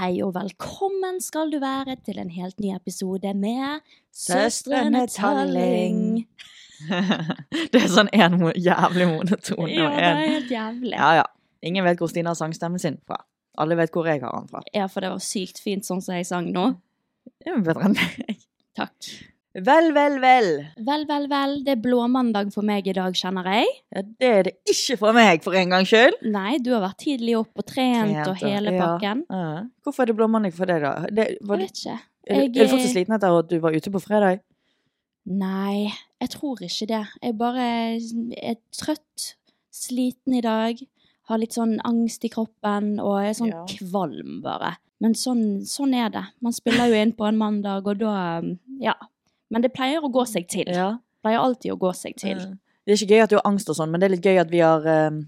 Hei og velkommen skal du være til en helt ny episode med Søstrene Talling. det er sånn en jævlig monotone. Ja, det er helt jævlig. Ja, ja. Ingen vet hvor Stina har sangstemmen sin fra. Alle vet hvor jeg har den fra. Ja, for det var sykt fint sånn som jeg sang nå. Det er bedre enn meg. Takk. Vel, vel, vel. Vel, vel, vel. Det er blåmandag for meg i dag, kjenner jeg. Ja, det er det ikke for meg, for en gangs skyld. Nei, du har vært tidlig opp og trent, Trent og hele ja. pakken. Ja. Hvorfor er det blåmandag for deg, da? Det, var, Jeg vet ikke. er, du- er du fortsatt sliten etter at du var ute på fredag? Nei, jeg tror ikke det. Jeg bare er trøtt, sliten i dag, har litt sånn angst i kroppen og er sånn Ja. kvalm, bare. Men sånn, sånn er det. Man spiller jo inn på en mandag, og da Ja. Men det pleier å gå seg til. Ja. Pleier alltid å gå seg til. Det er ikke gøy at du har angst og sånn, men det er litt gøy at vi har um,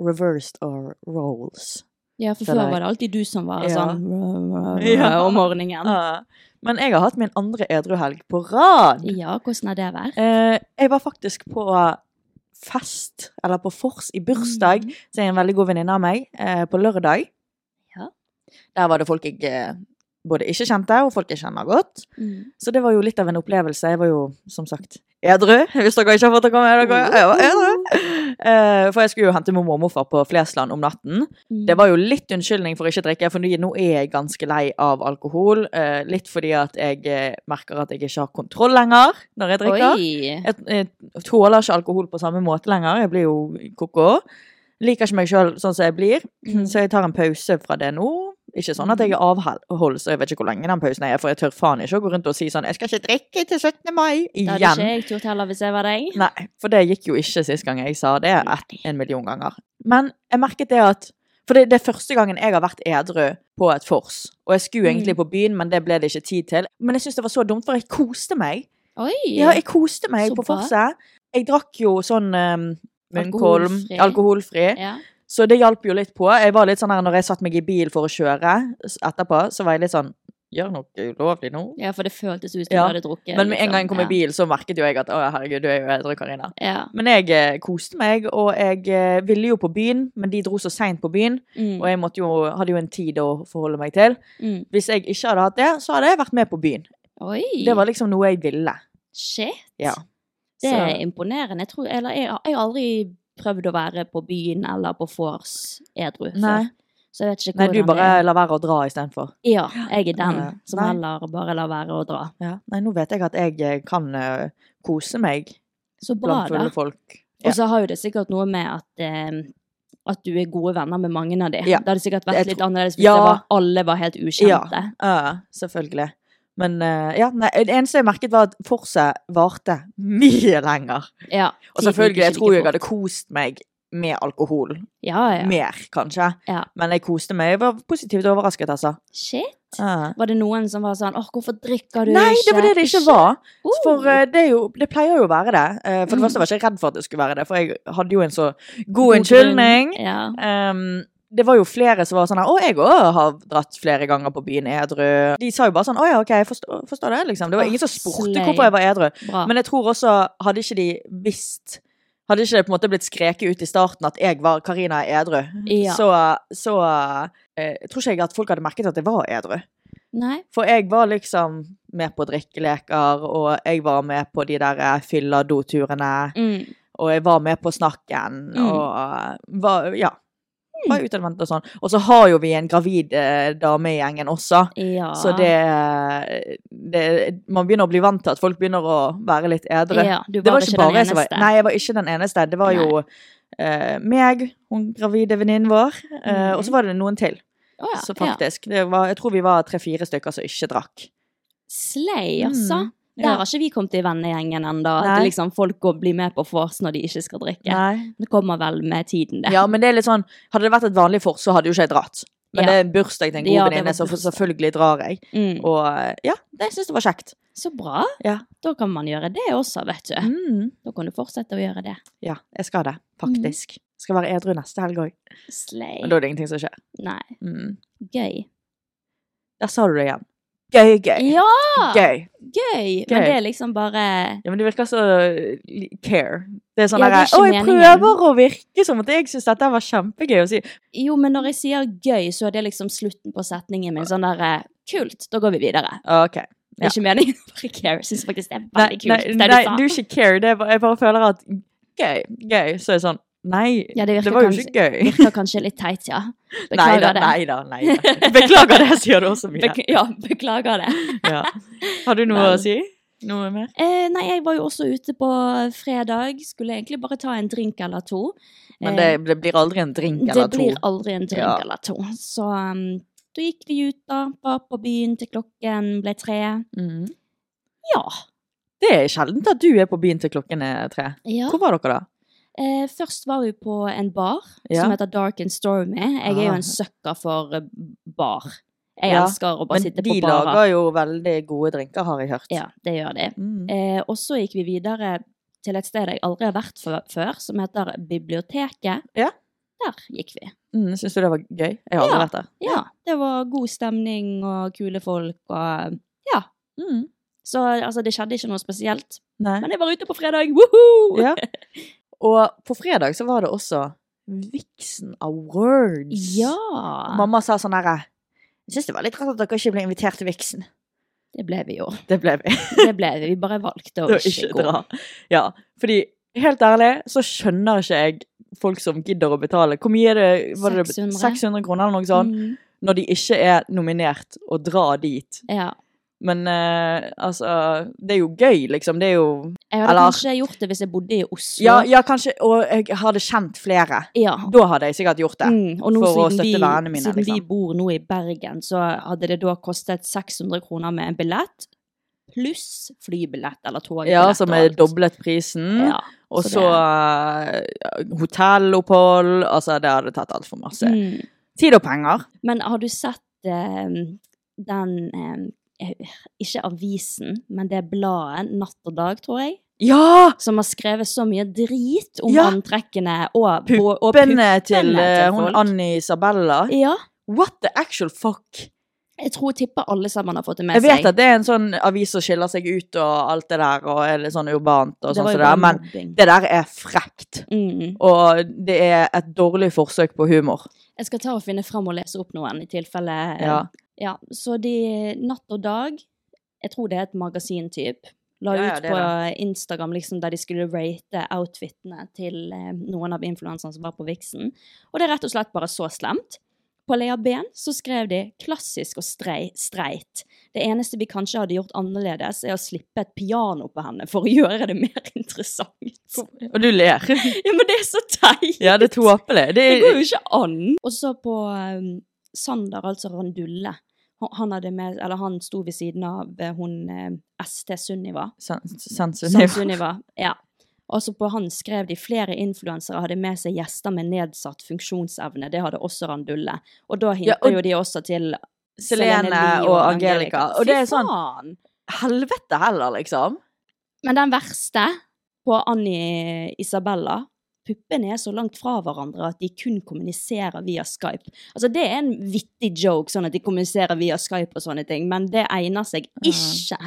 reversed our roles. Ja, for før var det alltid du som var Ja. sånn Ja. om morgenen. Ja. Men jeg har hatt min andre edruhelg på rad. Ja, hvordan har det vært? Eh, jeg var faktisk på fest, eller på Fors i bursdag, Mm. til en veldig god venninne av meg, eh, på lørdag. Ja. Der var det folk jeg eh, både ikke kjente, og folk jeg kjenner godt. Mm. Så det var jo litt av en opplevelse. Jeg var jo, som sagt, edru, hvis dere ikke har fått det med dere. Jeg var edru. Eh, for jeg skulle jo hente mormor og morfar på Flesland om natten. Mm. Det var jo litt unnskyldning for ikke å drikke, for nå nå er jeg ganske lei av alkohol. Eh, litt fordi at jeg eh, merker at jeg ikke har kontroll lenger når jeg drikker. Jeg, jeg tåler ikke alkohol på samme måte lenger. Jeg blir jo ko-ko. Liker ikke meg sjøl sånn som jeg blir, Mm. så jeg tar en pause fra det nå. Ikke sånn at jeg er avholds, jeg vet ikke hvor lenge den pausen er, for jeg tør faen ikke å gå rundt og si sånn 'Jeg skal ikke drikke til 17. mai'. igjen. Det hadde ikke jeg turt heller hvis jeg var deg. Nei, for det gikk jo ikke sist gang jeg sa det et, en million ganger. Men jeg merket det at For det, det er første gangen jeg har vært edru på et vors. Og jeg skulle Mm. egentlig på byen, men det ble det ikke tid til. Men jeg syns det var så dumt, for jeg koste meg. Oi! Ja, jeg koste meg Så på vorset. Jeg drakk jo sånn um, munnkolm, Alkoholfri. alkoholfri. Ja. Så det hjalp jo litt på. Jeg var litt sånn her når jeg satte meg i bil for å kjøre etterpå, så var jeg litt sånn Gjør noe ulovlig nå? ja, for det føltes ut som Ja, du hadde drukket. Men med en liksom. gang jeg kom i bil, så merket jo jeg at å herregud, du er jo edru, Karina. Ja. Men jeg eh, koste meg, og jeg eh, ville jo på byen, men de dro så seint på byen, Mm. og jeg jo, hadde jo en tid å forholde meg til. Mm. Hvis jeg ikke hadde hatt det, så hadde jeg vært med på byen. Oi! Det var liksom noe jeg ville. Shit! Ja. Det er imponerende. Jeg, tror, eller, jeg, jeg har aldri prøvd å være på byen eller på vors edru før. Så jeg vet ikke Nei, du bare det er. lar være å dra istedenfor. Ja, jeg er den som Nei. heller bare lar være å dra. Ja. Nei, nå vet jeg at jeg eh, kan uh, kose meg Så bra, blant fulle folk. folk. Og så har jo det sikkert noe med at uh, at du er gode venner med mange av de. Ja. Det hadde sikkert vært litt annerledes hvis Ja. det var, alle var helt ukjente. Ja, selvfølgelig. Men eh, ja, nei, det eneste jeg merket var at forset varte mye lenger. Ja, Og selvfølgelig, jeg tror jeg hadde kost meg med alkohol. Ja, ja. Mer, kanskje. Ja. Men jeg koste meg. Jeg var positivt overrasket, altså. Shit. Var det noen som var sånn åh, hvorfor drikker du Nei, ikke? det var det det ikke var. Uh. For eh, det, jo, det pleier jo å være det. Eh, for det Mm. første var jeg ikke redd for at det skulle være det, for jeg hadde jo en så god God unnskyldning. grunn. Det var jo flere som var sånn her Å, jeg òg har dratt flere ganger på byen edru. De sa jo bare sånn Å ja, OK, jeg forstår, forstår det, liksom. Det var ingen som spurte hvorfor jeg var edru. Bra. Men jeg tror også, hadde ikke de visst Hadde ikke det på en måte blitt skreket ut i starten at jeg var Karina er edru, Ja. så, så eh, tror ikke jeg at folk hadde merket at jeg var edru. Nei. For jeg var liksom med på drikkeleker, og jeg var med på de der eh, fylla-doturene. Mm. Og jeg var med på snakken, Mm. og eh, var Ja. Var utadvendt og sånn. Og så har jo vi en gravid eh, dame i gjengen også. Ja. Så det, det Man begynner å bli vant til at folk begynner å være litt edre. Ja, du det var var ikke ikke bare jeg som var. Nei, jeg var ikke den eneste. Det var jo eh, meg, hun gravide venninnen vår, eh, og så var det noen til. Oh, ja, Så faktisk, det var, jeg tror vi var tre-fire stykker som ikke drakk. Slay, altså. Mm. Der har ikke vi kommet i vennegjengen ennå. At liksom folk går, blir med på vors når de ikke skal drikke. Nei. Det kommer vel med tiden, det. Ja, men det er litt sånn Hadde det vært et vanlig fors, så hadde jo ikke jeg dratt. Men Ja. det er en bursdag til en god Ja, venninne, så selvfølgelig drar jeg. Mm. Og ja, det syns jeg var kjekt. Så bra. Ja. Da kan man gjøre det også, vet du. Mm. Da kan du fortsette å gjøre det. Ja, jeg skal det, faktisk. Skal være edru neste helg òg. Men da er det ingenting som skjer. Nei. Mm. Gøy. Der sa du det igjen. Gøy, gøy. Ja! Gøy. Gøy! Men det er liksom bare Ja, men det virker så care. Det er sånn Ja, er derre Å, jeg prøver å virke som at jeg syns dette var kjempegøy å si. Jo, men når jeg sier gøy, så er det liksom slutten på setningen min. Sånn der Kult, da går vi videre. OK. Det er ikke meningen å bare care. Jeg syns faktisk det er veldig kult. nei, nei, du sa. du er ikke care. Det er bare, jeg bare føler at gøy, gøy. Så er det sånn Nei, Ja, det det var jo ikke gøy. Virker kanskje litt teit, ja. Nei Beklager da, det. nei da. Nei da. Beklager det, sier du også, mye. Bek ja, beklager det. Ja. Har du noe Men- å si? Noe mer? Eh, nei, jeg var jo også ute på fredag. Skulle egentlig bare ta en drink eller to. Men Eh, det, det blir aldri en drink det eller to. blir aldri en drink Ja. eller to. Så um, da gikk vi ut, da. Var på byen til klokken ble tre. Mm. Ja. Det er sjeldent at du er på byen til klokken er tre. ja. Hvor var dere da? Eh, først var vi på en bar Ja. som heter Dark and Stormy. Jeg er jo Ah. en sucker for eh, bar. Jeg Ja, elsker å bare Men sitte bar på barer. lager jo veldig gode drinker, har jeg hørt. Ja, det gjør de. Mm. Eh, og så gikk vi videre til et sted jeg aldri har vært før, som heter Biblioteket. Ja. Der gikk vi. Mm, Syns du det var gøy? Jeg har aldri Ja. vært der. Ja, det var god stemning og kule folk og Ja. Mm. Så altså, det skjedde ikke noe spesielt. Nei. Men jeg var ute på fredag! Woohoo! Ja. Og på fredag så var det også Vixen Awards. Ja! Mamma sa sånn herre Jeg syns det var litt rart at dere ikke ble invitert til Vixen. Det ble vi jo. Det ble vi. Det ble vi. Vi bare valgte å ikke, ikke gå. dra. Ja, fordi helt ærlig så skjønner ikke jeg folk som gidder å betale. Hvor mye er det? Var det 600? 600 kroner eller noe sånt? Mm, Når de ikke er nominert, og drar dit. ja. Men eh, altså Det er jo gøy, liksom. Det er jo Jeg hadde Eller- kanskje gjort det hvis jeg bodde i Oslo. Ja, ja kanskje Og jeg hadde kjent flere. Ja. Da hadde jeg sikkert gjort det. Mm, og nå for å støtte vi, vennene mine, siden vi liksom. bor nå i Bergen, så hadde det da kostet 600 kroner med en billett, pluss flybillett eller togbillett. Ja, som er doblet prisen. Ja, og så så eh, hotellopphold. Altså, det hadde tatt altfor masse. mm. Tid og penger. Men har du sett eh, den eh, Ikke avisen, men det bladet Natt og Dag, tror jeg. Ja! Som har skrevet så mye drit om Ja. antrekkene og, og, og Puppene til puppene eh, til hun. Annie Isabella. Ja. What the actual fuck? Jeg tror tipper alle sammen har fått det med seg. Jeg vet seg. at det er en sånn avis som skiller seg ut og alt det der, og er litt sånn urbant og sånn som det der, men mobbing. det der er frekt. Mm. Og det er et dårlig forsøk på humor. Jeg skal ta og finne fram og lese opp noen, i tilfelle Ja. Ja, så de Natt og Dag, jeg tror det er et magasintype. la Ja, ja, ut det på Instagram liksom der de skulle rate outfitene til eh, noen av influenserne som var på Vixen. Og det er rett og slett bare så slemt. På Lea Ben så skrev de 'klassisk og strei, streit'. Det eneste vi kanskje hadde gjort annerledes, er å slippe et piano på henne for å gjøre det mer interessant. Og du ler. Ja, men det er så teit! Ja, det er tåpelig. Det Det går jo ikke an! Og så på um, Sander, altså Randulle. Han, med, eller han sto ved siden av eh, hun eh, ST Sunniva. Sam Sunniva, ja. Også på han skrev de flere influensere hadde med seg gjester med nedsatt funksjonsevne. Det hadde også Randulle. Og da hinter Ja, og- jo de også til Selene og Angelica. Og det er sånn faen! Helvete heller, liksom. Men den verste, på Annie Isabella Puppene er så langt fra hverandre at de kun kommuniserer via Skype. Altså Det er en vittig joke, sånn at de kommuniserer via Skype og sånne ting, men det egner seg ikke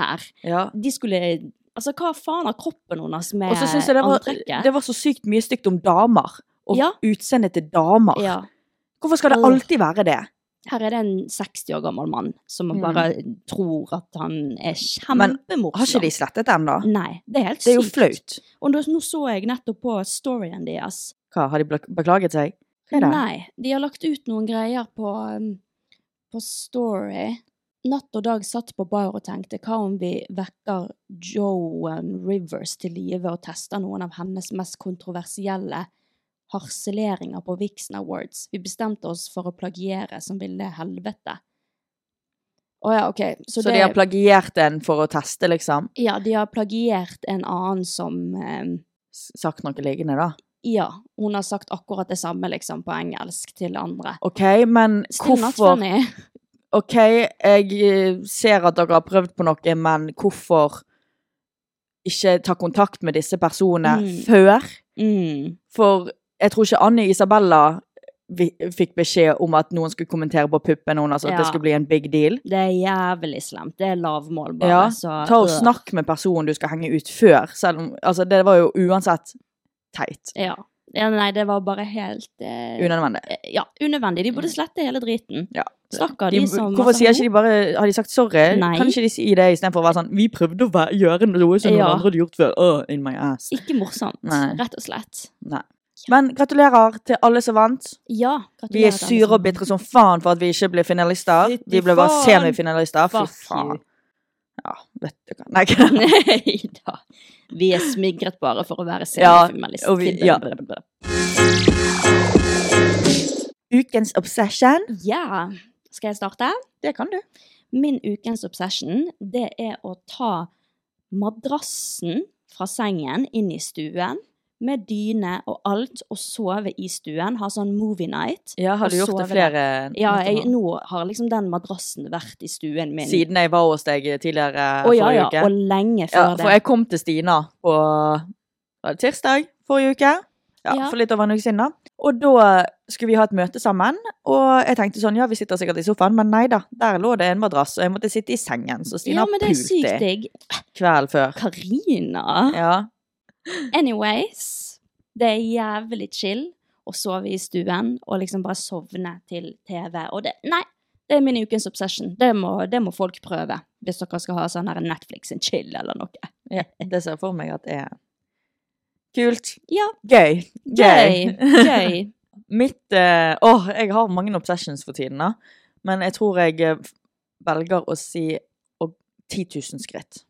her. Ja. De skulle Altså, hva faen har kroppen hennes med Og så syns jeg det var, antrekket? det var så sykt mye stygt om damer. Og Ja. utseendet til damer. Ja. Hvorfor skal det alltid være det? Her er det en 60 år gammel mann som Mm. bare tror at han er Men kjempemorsom. Har ikke de slettet den, da? Nei, det er helt sykt. Det er jo flaut. Og nå, så jeg nettopp på storyen deres. Hva, har de beklaget seg? Nei, de har lagt ut noen greier på, um, på Story. Natt og dag satt på bar og tenkte hva om vi vekker Joan Rivers til live og tester noen av hennes mest kontroversielle harseleringer på Vixen Awards. Vi bestemte oss for å plagiere som ville helvete. Å ja, ok. Så, Så, det, de har plagiert en for å teste, liksom? Ja, de har plagiert en annen som eh, Sagt noe liggende, da? Ja, hun har sagt akkurat det samme liksom på engelsk til andre. OK, men Still hvorfor. OK, jeg eh, ser at dere har prøvd på noe, men hvorfor ikke ta kontakt med disse personene Mm. før? Mm. For jeg tror ikke Anne Isabella vi, fikk beskjed om at noen skulle kommentere på puppen hennes, at det skulle bli en big deal. Det er jævlig slemt. Det er lavmål, bare. Ja, så, Ta og øh. snakk med personen du skal henge ut før, selv om Altså, det var jo uansett teit. Ja. ja. Nei, det var bare helt eh, Unødvendig. eh, Ja, unødvendig. De burde slette hele driten. Ja. Stakkar De, de, som hvorfor sier ikke de bare Har de sagt sorry? Nei. Kan ikke de si det istedenfor å være sånn Vi prøvde å gjøre noe som noen andre hadde gjort før. Oh, in my ass. Ikke morsomt, Nei. rett og slett. Nei. Men gratulerer til alle som vant. Ja, Vi er sure og bitre som faen for at vi ikke ble finalister. Vi ble bare semifinalister. Fy faen. Ja, vet du hva. Nei, Nei da. Vi er smigret bare for å være Ja, semifinalist. og vi- ja. Ukens obsession. ja. Skal jeg starte? Det kan du. Min ukens obsession, det er å ta madrassen fra sengen inn i stuen, med dyne og alt, og sove i stuen. Ha sånn movie night. Ja, har du gjort det flere der. Ja, jeg, nå? har liksom den madrassen vært i stuen min. Siden jeg var hos deg tidligere Å ja, forrige ja, uke. og lenge før Ja, for det. jeg kom til Stina på var det tirsdag forrige uke. Ja, Ja. For litt over en uke siden, da. Og da skulle vi ha et møte sammen. Og jeg tenkte sånn, ja, vi sitter sikkert i sofaen, men nei da. Der lå det en madrass, og jeg måtte sitte i sengen. Så Stina Ja, men det er sykt digg. kvelden før. Karina. Ja. Anyways, det er jævlig chill å sove i stuen og liksom bare sovne til TV. Og det Nei, det er min ukens obsession. Det må, det må folk prøve. Hvis dere skal ha sånn her Netflix and chill eller noe. ja. Det ser jeg for meg at det er kult. Ja, Gøy. gøy. Gøy. Mitt eh, Åh, jeg har mange obsessions for tiden, da. Men jeg tror jeg eh, velger å si å, 10 000 skritt.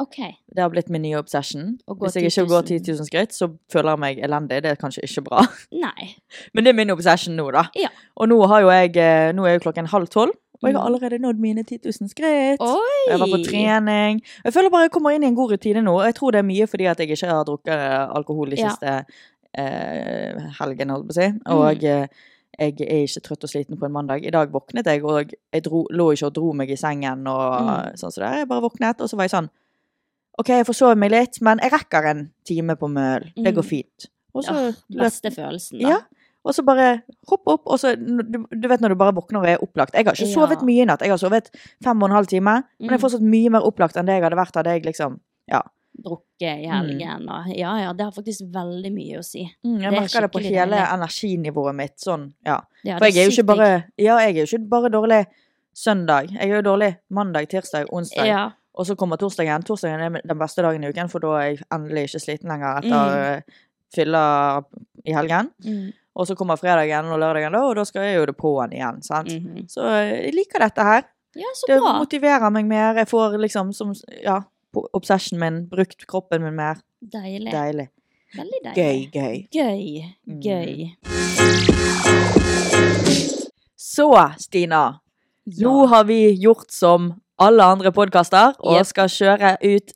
OK. Det har blitt min nye obsession. Hvis jeg ikke går 000. 10 000 skritt, så føler jeg meg elendig. Det er kanskje ikke bra. Nei. Men det er min obsession nå, da. Ja. Og nå jeg eh, Nå er jo klokken halv tolv, og jeg har Mm. allerede nådd mine 10 000 skritt. Oi! Jeg var på trening. Jeg føler bare jeg kommer inn i en god rutine nå. og Jeg tror det er mye fordi at jeg ikke har drukket eh, alkohol de Ja. siste eh, helgene, holdt på å si. Og mm. jeg er ikke trøtt og sliten på en mandag. I dag våknet jeg, og jeg dro, lå ikke og dro meg i sengen og Mm. sånn som det. Jeg bare våknet, og så var jeg sånn OK, jeg får sove meg litt, men jeg rekker en time på møl. Det går Mm. fint. Og så Ja, beste følelsen, da. ja. Og så bare hopp opp, og så du, du vet når du bare våkner og er opplagt. Jeg har ikke Ja. sovet mye i natt. Jeg har sovet fem og en halv time, men jeg er Mm. fortsatt mye mer opplagt enn det jeg hadde vært hadde jeg liksom ja. Drukket i Mm. helgen og Ja ja, det har faktisk veldig mye å si. mm, Jeg Det er merker det på hele deilig. energinivået mitt sånn, ja. Ja, For jeg er jo ikke bare Ja, jeg er jo ikke bare dårlig søndag. Jeg er jo dårlig mandag, tirsdag, onsdag. Ja. Og så kommer torsdagen. Torsdagen er den beste dagen i uken, for da er jeg endelig ikke sliten lenger etter Mm. mm. fylla i helgen. Mm. Og så kommer fredagen og lørdagen, da, og da skal jeg jo det på'n igjen. sant? mhm. Så eh, jeg liker dette her. Ja, så Det motiverer meg mer. Jeg får liksom som Ja, på obsession min. Brukt kroppen min mer. Deilig. Deilig. Veldig Gøy, deilig. gøy. Gøy. Mm. Gøy. Så, Stina. Ja. Nå har vi gjort som alle andre podkaster, og yep. skal kjøre ut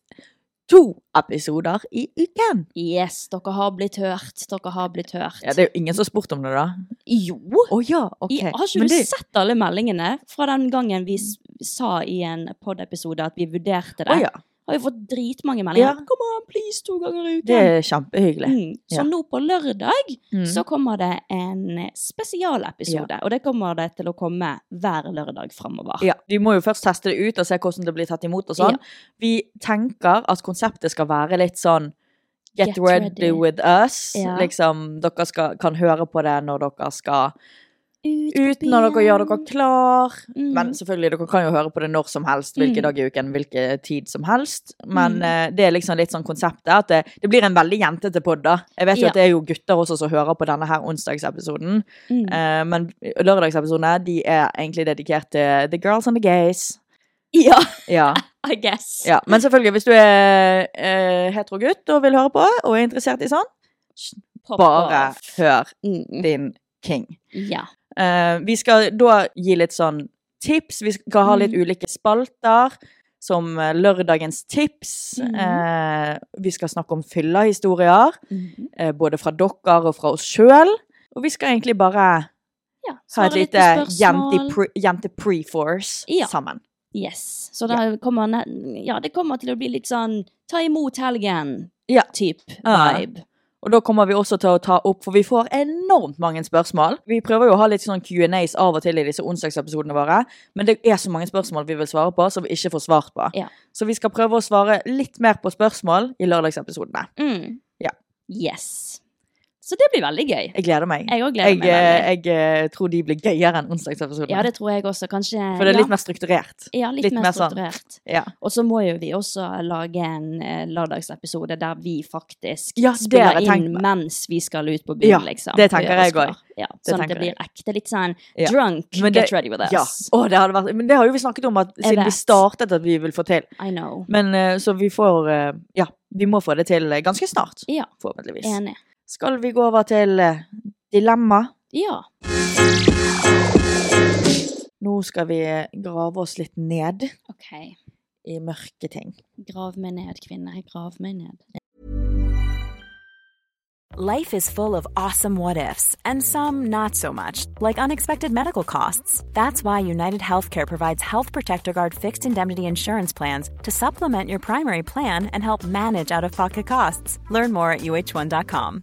to episoder i uken. Yes, dere har blitt hørt. Dere har blitt hørt. Ja, Det er jo ingen som har spurt om det, da. Jo! Oh, ja, ok. Jeg har ikke Men du det- sett alle meldingene fra den gangen vi sa i en pod-episode at vi vurderte det? Oh, ja. Har jo fått dritmange meldinger. Ja. Come on, please, to ganger i uken. Det er kjempehyggelig. Mm. Så Ja. nå på lørdag Mm. så kommer det en spesialepisode. Og det kommer det til å komme hver lørdag framover. Ja, Vi må jo først teste det ut og se hvordan det blir tatt imot. og sånn. Ja. Vi tenker at konseptet skal være litt sånn Get, Get ready, ready. with us. Ja. Liksom, Dere skal, kan høre på det når dere skal Ut, ut, når dere gjør dere klar. Mm. Men selvfølgelig, dere kan jo høre på det når som helst, hvilken Mm. dag i uken, hvilken tid som helst. Men Mm. uh, det er liksom litt sånn konseptet at det, det blir en veldig jentete pod, da. Jeg vet jo Ja. at det er jo gutter også som hører på denne her onsdagsepisoden. Eh, men lørdagsepisodene de er egentlig dedikert til the girls and the gays. Ja, Ja, I guess. ja. Men selvfølgelig, hvis du er uh, hetero gutt og vil høre på, og er interessert i sånn, Pop bare off. hør Mm. din king. Ja. Eh, vi skal da gi litt sånn tips. Vi skal ha litt Mm. ulike spalter. Som eh, lørdagens tips. Mm. Eh, vi skal snakke om fyllehistorier. mm. Eh, både fra dere og fra oss sjøl. Og vi skal egentlig bare ja. ha et lite jente-pre-force Ja. sammen. Yes. Så det kommer, ja, det kommer til å bli litt sånn ta imot helgen-type Ja. vibe. Og da kommer vi også til å ta opp, for vi får enormt mange spørsmål. Vi prøver jo å ha litt sånn Q&As av og til i disse onsdagsepisodene våre, men det er så mange spørsmål vi vil svare på, som vi ikke får svart på. Ja. Så vi skal prøve å svare litt mer på spørsmål i lørdagsepisodene. Mm. Ja. Yes. Så det blir veldig gøy. Jeg gleder meg. Jeg gleder Jeg, meg veldig. eh, jeg eh, tror de blir gøyere enn onsdagsepisoden. Ja, det tror jeg også. Kanskje for det er ja. litt mer strukturert. Ja, litt, litt mer sånn. strukturert. Ja. Og så må jo vi også lage en eh, lørdagsepisode der vi faktisk Ja, spiller jeg inn meg. mens vi skal ut på byen, Ja, liksom. det tenker jeg òg. Ja, Det sånn at det blir ekte. Litt sånn Ja. drunk, Men get ready with us. Ja. Oh, det vært, men det har jo vi snakket om at siden vi startet at vi vil få til. I know. Men så vi får Ja, vi må få det til ganske snart. Ja, Forhåpentligvis. enig. Skal vi gå over til eh, dilemma? Ja. Nå skal vi grave oss litt ned OK. i mørke ting. Grav meg ned, kvinne. Grav meg ned. Life is full of awesome what ifs, and some not so much, like unexpected medical costs. That's why United Healthcare provides Health Protector Guard fixed indemnity insurance plans to supplement your primary plan and help manage out of pocket costs. Learn more at uh1.com.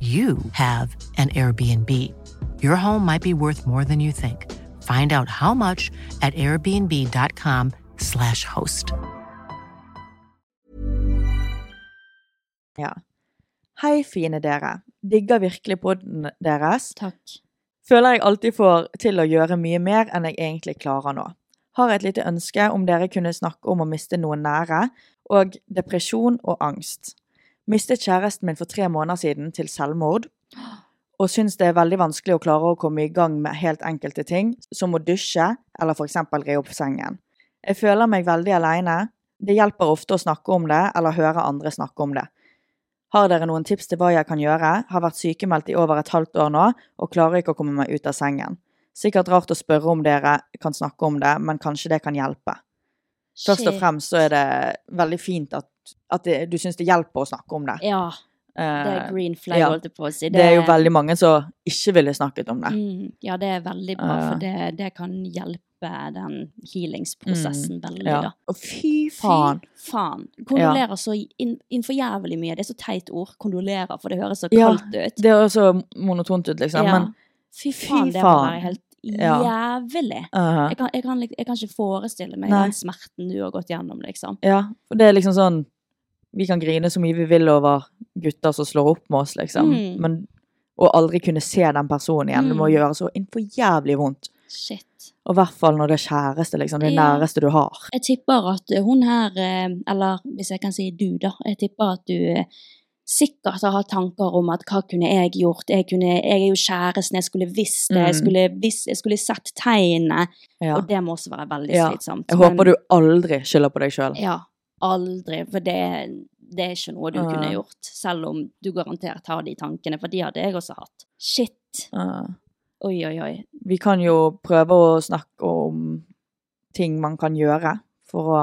you have an Airbnb. Your home might be worth more than you think. Find out how much at airbnb.com/slash host. Ja. Hei, fine dere. Digger virkelig podden deres. Takk. Føler jeg alltid får til å gjøre mye mer enn jeg egentlig klarer nå. Har et lite ønske om dere kunne snakke om å miste noen nære, og depresjon og angst. Mistet kjæresten min for tre måneder siden til selvmord, og syns det er veldig vanskelig å klare å komme i gang med helt enkelte ting, som å dusje eller eksempel re opp sengen. Jeg føler meg veldig aleine. Det hjelper ofte å snakke om det, eller høre andre snakke om det. Har dere noen tips til hva jeg kan gjøre? Har vært sykemeldt i over et halvt år nå, og klarer ikke å komme meg ut av sengen. Sikkert rart å spørre om dere kan snakke om det, men kanskje det kan hjelpe. Først og fremst så er det veldig fint at, at det, du syns det hjelper å snakke om det. Ja, det er Eh, green flag, ja. holdt jeg på å si. det er jo veldig mange som ikke ville snakket om det. mm, Ja, det er veldig bra, Eh. for det, det kan hjelpe den healingsprosessen veldig, Mm. Ja. da. Og fy faen. Fy faen. Kondolerer så inn, innenfor jævlig mye. Det er så teit ord. Kondolerer, for det høres så Ja, kaldt ut. Det høres så monotont ut, liksom. Ja. Men fy fy faen, det må være helt Ja. jævlig. uh, Jeg kan, jeg, kan, jeg kan ikke forestille meg Nei. den smerten du har gått gjennom, liksom. Ja, for det er liksom sånn Vi kan grine så mye vi vil over gutter som slår opp med oss, liksom. Mm. Men å aldri kunne se den personen igjen, det må Mm. gjøre så innenfor jævlig vondt. Shit. Og i hvert fall når det er kjæreste, liksom. Det Ja. næreste du har. Jeg tipper at hun her, eh, eller hvis jeg kan si du, da. Jeg tipper at du eh, sikkert har hatt tanker om at hva kunne jeg gjort? Jeg, kunne, jeg er jo kjæresten, jeg skulle visst det, jeg Mm. skulle, visst, jeg skulle sett tegnene. Ja. Og det må også være veldig Ja. slitsomt. Jeg Men- håper du aldri skylder på deg sjøl. Ja, aldri. For det, det er ikke noe du uh. kunne gjort. Selv om du garantert har de tankene, for de hadde jeg også hatt. Shit. Oi, oi, oi. Vi kan jo prøve å snakke om ting man kan gjøre for å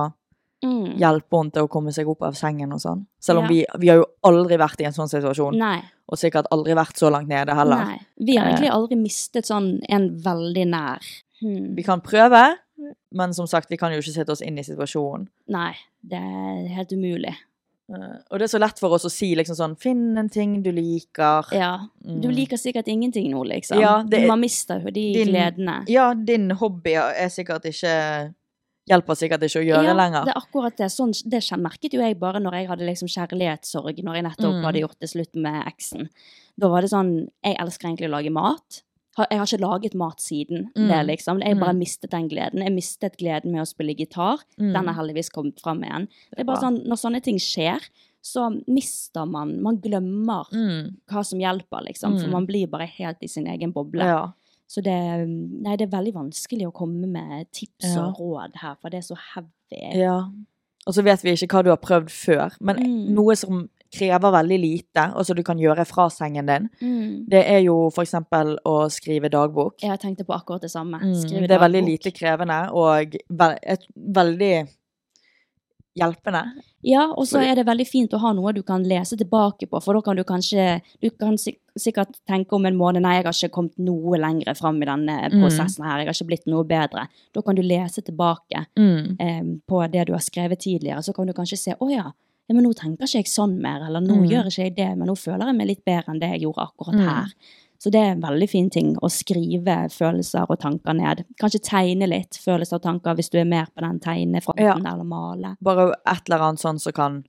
Mm. hjelpe henne til å komme seg opp av sengen og sånn. Selv om Ja. vi, vi har jo aldri vært i en sånn situasjon. Nei. Og sikkert aldri vært så langt nede heller. Nei. Vi har Eh. egentlig aldri mistet sånn en veldig nær. Hmm. Vi kan prøve, men som sagt, vi kan jo ikke sette oss inn i situasjonen. Nei, det er helt umulig. Eh, og det er så lett for oss å si liksom sånn Finn en ting du liker. Ja. Du Mm. liker sikkert ingenting nå, liksom. Ja, det Man mister jo de Din- gledene. Ja, din hobby er sikkert ikke Hjelper sikkert ikke å gjøre Ja, lenger. det er akkurat det. Sånn, det merket jo jeg bare når jeg hadde liksom kjærlighetssorg, når jeg nettopp Mm. hadde gjort det slutt med eksen. Da var det sånn Jeg elsker egentlig å lage mat. Jeg har ikke laget mat siden Mm. det, liksom. Jeg bare Mm. mistet den gleden. Jeg mistet gleden med å spille gitar. Mm. Den er heldigvis kommet fram igjen. Det er bare sånn, Når sånne ting skjer, så mister man Man glemmer Mm. hva som hjelper, liksom. For Mm. man blir bare helt i sin egen boble. Ja. Så det, nei, det er veldig vanskelig å komme med tips Ja. og råd her, for det er så heavy. ja. Og så vet vi ikke hva du har prøvd før, men Mm. noe som krever veldig lite, og som du kan gjøre fra sengen din, Mm. det er jo eksempel å skrive dagbok. Jeg tenkte på akkurat det samme. Mm, det er veldig dagbok. lite krevende og ve et, veldig hjelpende. Ja, og så er det veldig fint å ha noe du kan lese tilbake på, for da kan du kanskje Du kan sik sikkert tenke om en måned Nei, jeg har ikke kommet noe lenger fram i denne Mm. prosessen her, jeg har ikke blitt noe bedre. Da kan du lese tilbake Mm. eh, på det du har skrevet tidligere, så kan du kanskje se Å ja, ja, men nå tenker ikke jeg sånn mer, eller nå Mm. gjør ikke jeg det, men nå føler jeg meg litt bedre enn det jeg gjorde akkurat Mm. her. Så det er en veldig fin ting å skrive følelser og tanker ned. Kanskje tegne litt følelser og tanker hvis du er mer på den tegnefronten, Ja. eller male. Bare et eller annet sånn som kan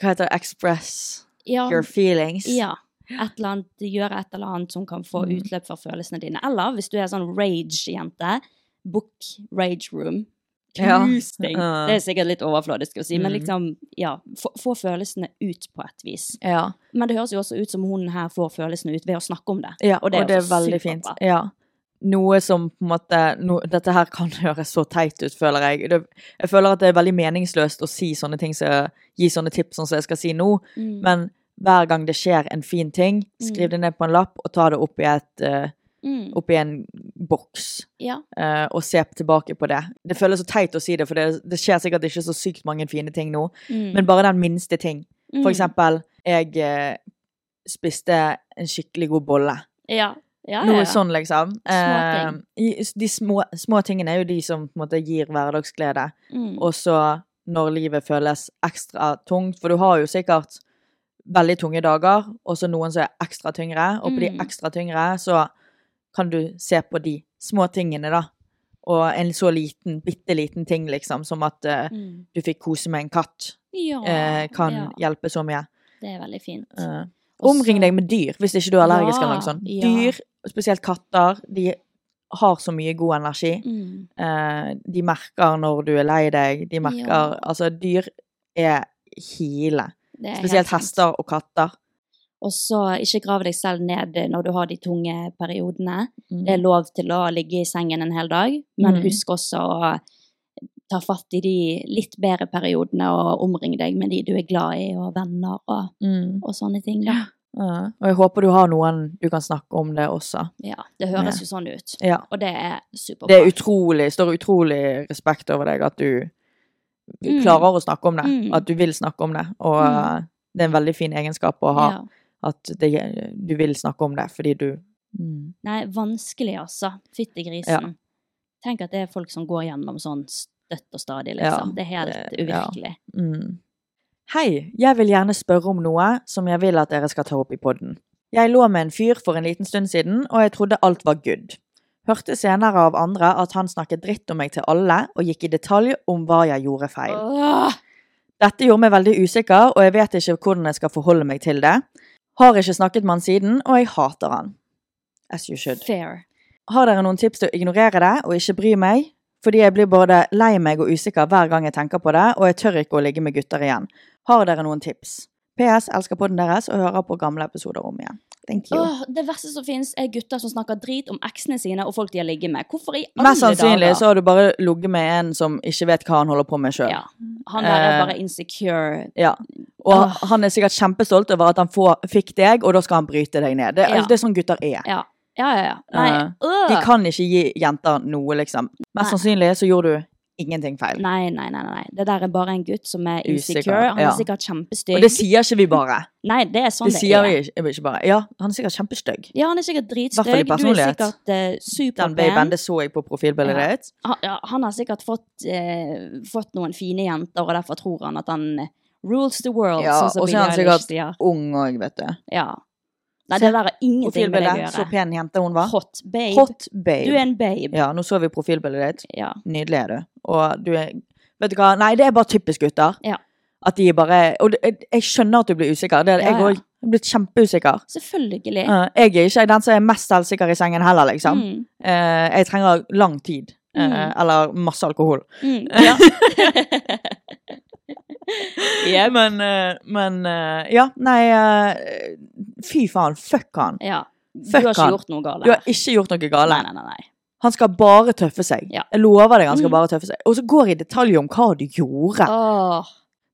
Hva heter det? Express Ja, your feelings. ja. Et eller annet, gjøre et eller annet som kan få Mm. utløp for følelsene dine. Eller hvis du er sånn rage-jente, book rage room. Ja. Knusting. Ja. Det er sikkert litt overfladisk å si, men Mm. liksom, ja, få, få følelsene ut på et vis. Ja. Men det høres jo også ut som hun her får følelsene ut ved å snakke om det. Ja, Og det er også veldig fint. Ja. Noe som på en måte no, Dette her kan høres så teit ut, føler jeg. Det, jeg føler at det er veldig meningsløst å si sånne ting så, Gi sånne tips som jeg skal si nå, Mm. men hver gang det skjer en fin ting, skriv det ned på en lapp og ta det opp i, et, eh, Mm. oppi en boks. Ja. uh, og se tilbake på det. Det føles så teit å si det, for det, det skjer sikkert ikke så sykt mange fine ting nå. Mm. Men bare den minste ting. For Mm. eksempel, jeg uh, spiste en skikkelig god bolle. Ja. Ja, Noe sånn, liksom. Små ting. Eh, de små, små tingene er jo de som måte gir hverdagsglede. Mm. Og så når livet føles ekstra tungt, for du har jo sikkert veldig tunge dager, og så noen som er ekstra tyngre, og på de Mm. ekstra tyngre så kan du se på de små tingene, da. Og en så liten, bitte liten ting, liksom, som at uh, Mm. du fikk kose med en katt, Ja, uh, kan ja. hjelpe så mye. Det er veldig fint. Uh, omring deg med dyr hvis ikke du er allergisk eller noe Ja, sånt. ja. Dyr, spesielt katter, de har så mye god energi. Mm. Eh, de merker når du er lei deg. De merker Ja. Altså, dyr er hele. Er Spesielt hester og katter. Og så ikke grav deg selv ned når du har de tunge periodene. Mm. Det er lov til å ligge i sengen en hel dag, men Mm. husk også å ta fatt i de litt bedre periodene og omring deg med de du er glad i, og venner og, Mm. og sånne ting. Da. Ja. Og jeg håper du har noen du kan snakke om det også. Ja, det høres jo sånn ut. Ja. Og det er superbra. Det er utrolig, står utrolig respekt over deg at du Mm. klarer å snakke om det. Mm. At du vil snakke om det. Og Mm. det er en veldig fin egenskap å ha. Ja. At det, du vil snakke om det fordi du mm. Nei, vanskelig altså. Fytti grisen. Tenk at det er folk som går gjennom sånn støtt og stadig, Ja, liksom. det er helt det- ja. uvirkelig. Mm. Hei, jeg vil gjerne spørre om noe som jeg vil at dere skal ta opp i podden. Jeg lå med en fyr for en liten stund siden, og jeg trodde alt var good. Hørte senere av andre at han snakket dritt om meg til alle, og gikk i detalj om hva jeg gjorde feil. Åh, Dette gjorde meg veldig usikker, og jeg vet ikke hvordan jeg skal forholde meg til det. Har ikke snakket med han siden, og jeg hater han. As you should. fair. Har dere noen tips til å ignorere det og ikke bry meg? Fordi jeg blir både lei meg og usikker hver gang jeg tenker på det, og jeg tør ikke å ligge med gutter igjen. Har dere noen tips? PS elsker poden deres og hører på gamle episoder om igjen. Thank you. Åh, det verste som finnes, er gutter som snakker drit om eksene sine og folk de har ligget med. Hvorfor i alle Mest sannsynlig dager? så har du bare ligget med en som ikke vet hva han holder på med sjøl. Ja. Han der er Eh, bare insecure. Ja. Og Åh. han er sikkert kjempestolt over at han får, fikk deg, og da skal han bryte deg ned. Det, Ja. det er sånn gutter er. Ja, ja, ja. ja. Nei, øh. De kan ikke gi jenter noe, liksom. Mest Nei. sannsynlig så gjorde du ingenting feil. Nei, nei, nei, nei. Det der er bare en gutt som er Usikker, insecure. Han er ja. sikkert kjempestygg. Og det sier ikke vi bare. Nei, det er sånn Det det, sier er. vi ikke, bare. Ja, han er sikkert kjempestygg. Ja, han er sikkert dritstygg. Du er sikkert uh, Den babyen, det så jeg på profilbildet Ja. ditt. Han, ja, han har sikkert fått, uh, fått noen fine jenter, og derfor tror han at han eh, rules the world, Ja, sånn og så er han sikkert ung òg, vet du. Ja. Nei, det der har ingenting med deg å gjøre. Så pen jente hun var. Hot babe. Hot babe. Du er en babe. Ja, nå så vi profilbildet ditt. Ja. Nydelig er du. Og du er Vet du hva, nei, det er bare typisk gutter. Ja. At de bare Og jeg, skjønner at du blir usikker. Det, Ja, jeg ja. òg. Er blitt kjempeusikker. Selvfølgelig. Jeg er ikke den som er mest selvsikker i sengen heller, liksom. Mm. Eh, jeg trenger lang tid. eh, Mm. Eller masse alkohol. Mm. Ja. Jep. Men, eh, men eh, Ja, nei eh, Fy faen. Fuck han. ja. Du har ikke han. gjort noe galt. Du har ikke gjort noe galt. Nei, nei, nei. Han skal bare tøffe seg. Ja. Jeg lover deg, han skal Mm. bare tøffe seg. Og så går i detalj om hva du gjorde. Åh.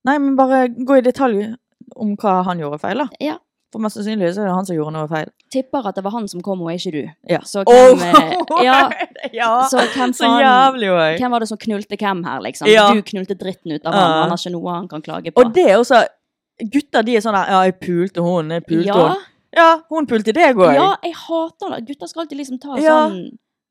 Nei, men bare gå i detalj om hva han gjorde feil, da. Ja. For mest sannsynlig så er det han som gjorde noe feil. Tipper at det var han som kom, og ikke du. Ja. Så hvem, oh, ja, ja. så hvem Så jævlig òg. Hvem var det som knulte hvem her, liksom? Ja. Du knulte dritten ut av han, han har ikke noe han kan klage på. Og det er også Gutter de er sånn der Ja, jeg pulte hun, jeg pulte ja, hun. Ja, hun pulte deg òg. ja, jeg hater det. Gutter skal alltid liksom ta sånn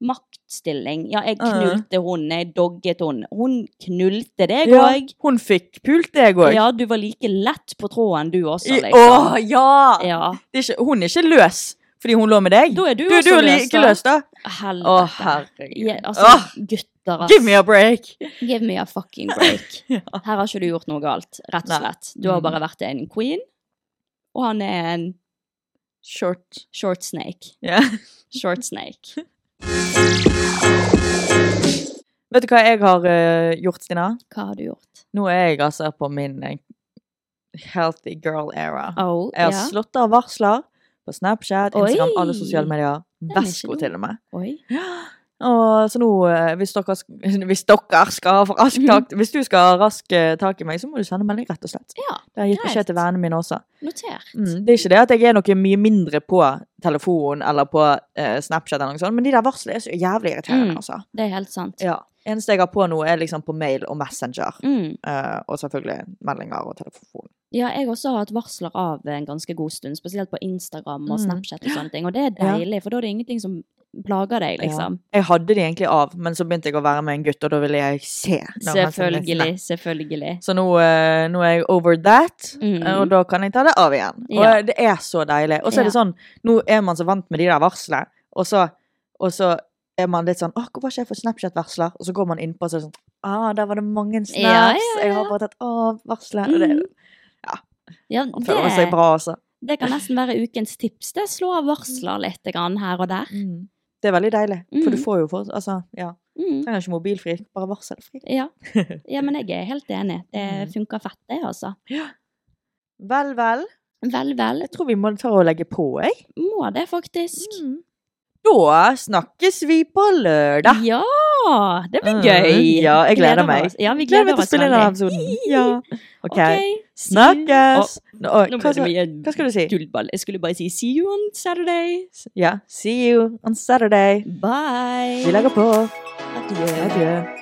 maktstilling. Ja, jeg Ja. knulte hun, jeg dogget hun. Hun knulte deg Ja, hun fikk pult deg òg. Ja, du var like lett på tråden du også, liksom. ja! Ja. Det er ikke, hun er ikke løs fordi hun lå med deg. Da er du du, også du er like løs, da. Helvete. Å, herregud. Ja, altså, Åh, gutter, ass. give me a break. Give me a fucking break. Her har ikke du gjort noe galt, rett og slett. Du har Mm. bare vært en queen, og han er en Short. short snake. Ja. Short snake. Vet du hva jeg har eh, gjort, Stina? Hva har du gjort? Nå er jeg altså på min eh, healthy girl era. Oh, Jeg har ja. slått av varsler på Snapchat, Instagram, Oi! alle sosiale medier. er ikke Vesko noe. til og med. Oi. Og så nå, eh, hvis dere, hvis dere skal rask Mhm. tak Hvis du skal rask eh, tak i meg, så må du sende melding, rett og slett. Ja, Det har jeg gitt beskjed til vennene mine også. Notert. Mm, det er ikke det at jeg er noe mye mindre på telefon eller på eh, Snapchat, eller noe sånt, men de der varslene er så jævlig irriterende, Mm. altså. Det er helt sant. Ja. Eneste jeg har på nå, er liksom på mail og Messenger. Mm. Uh, og selvfølgelig meldinger og telefon. Ja, jeg også har hatt varsler av en ganske god stund, spesielt på Instagram og Mm. Snapchat og sånne ting. Og det er deilig, for da er det ingenting som plager deg, liksom. Ja. Jeg hadde de egentlig av, men så begynte jeg å være med en gutt, og da ville jeg se. Selvfølgelig, selvfølgelig. Så nå, uh, nå er jeg over that, Mm. eh, og da kan jeg ta det av igjen. Og Ja. det er så deilig. Og så er det sånn, nå er man så vant med de der varslene, og så, og så er man litt sånn 'Å, hvorfor har ikke jeg fått Snapchat-varsler? Og så går man innpå og så er det sånn Ah, der var det mange snaps. Ja, ja, Jeg har bare tatt av varselet. Og det, Mhm. Ja, det, føler seg bra, altså. det kan nesten være ukens tips. Det slå av varsler litt grann her og der. Mm. Det er veldig deilig, for du Mhm. får jo for Altså, ja. Mm. Trenger ikke mobilfri, bare varselfri. Ja. ja, men jeg er helt enig. Det Mm. funker fett, det, altså. Vel, vel. Vel, vel. Jeg tror vi må ta og legge på, jeg. Må det faktisk. Da snakkes vi på lørdag. Ja! Det blir Mm, gøy. Ja, jeg gleder meg. oss. Ja, vi Gleder gleder meg til å spille denne episoden. Ja. OK. okay. Snakkes! Nå, hva, hva skal du si? tullball. Jeg skulle bare si see you on Saturday. Ja. See you on Saturday. Bye. Vi legger på. Adjø. Adjø.